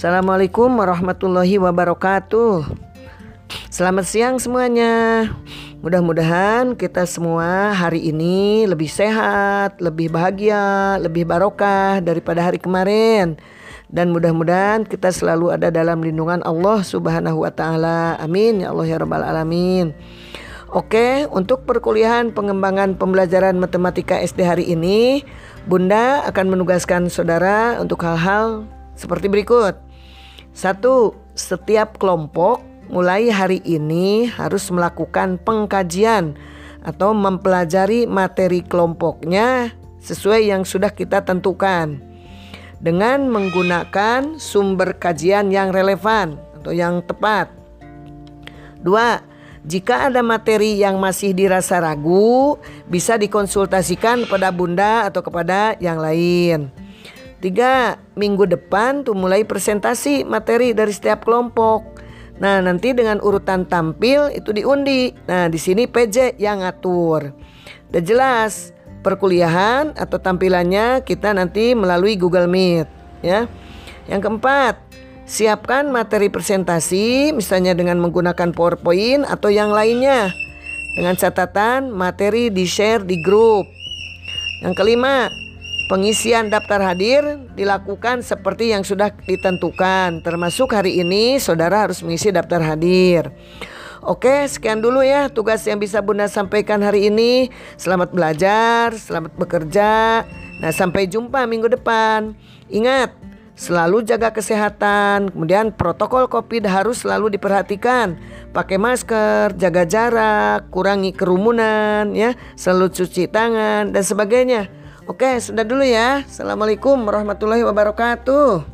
Assalamualaikum warahmatullahi wabarakatuh. Selamat siang semuanya. Mudah-mudahan kita semua hari ini lebih sehat, lebih bahagia, lebih barokah daripada hari kemarin. Dan mudah-mudahan kita selalu ada dalam lindungan Allah Subhanahu wa taala. Amin ya Allah ya rabbal alamin. Oke, untuk perkuliahan pengembangan pembelajaran matematika SD hari ini, Bunda akan menugaskan saudara untuk hal-hal seperti berikut. Satu, setiap kelompok mulai hari ini harus melakukan pengkajian atau mempelajari materi kelompoknya sesuai yang sudah kita tentukan dengan menggunakan sumber kajian yang relevan atau yang tepat. Dua, jika ada materi yang masih dirasa ragu, bisa dikonsultasikan kepada Bunda atau kepada yang lain. Tiga, minggu depan tuh mulai presentasi materi dari setiap kelompok. Nah, nanti dengan urutan tampil itu diundi. Nah, di sini PJ yang ngatur. Udah jelas, perkuliahan atau tampilannya kita nanti melalui Google Meet, ya. Yang keempat, siapkan materi presentasi misalnya dengan menggunakan PowerPoint atau yang lainnya. Dengan catatan materi di-share di grup. Yang kelima, Pengisian daftar hadir dilakukan seperti yang sudah ditentukan, termasuk hari ini saudara harus mengisi daftar hadir. Oke, sekian dulu ya tugas yang bisa Bunda sampaikan hari ini. Selamat belajar, selamat bekerja. Nah, sampai jumpa minggu depan. Ingat, selalu jaga kesehatan. Kemudian protokol Covid harus selalu diperhatikan. Pakai masker, jaga jarak, kurangi kerumunan ya, selalu cuci tangan dan sebagainya. Oke, sudah dulu ya. Assalamualaikum warahmatullahi wabarakatuh.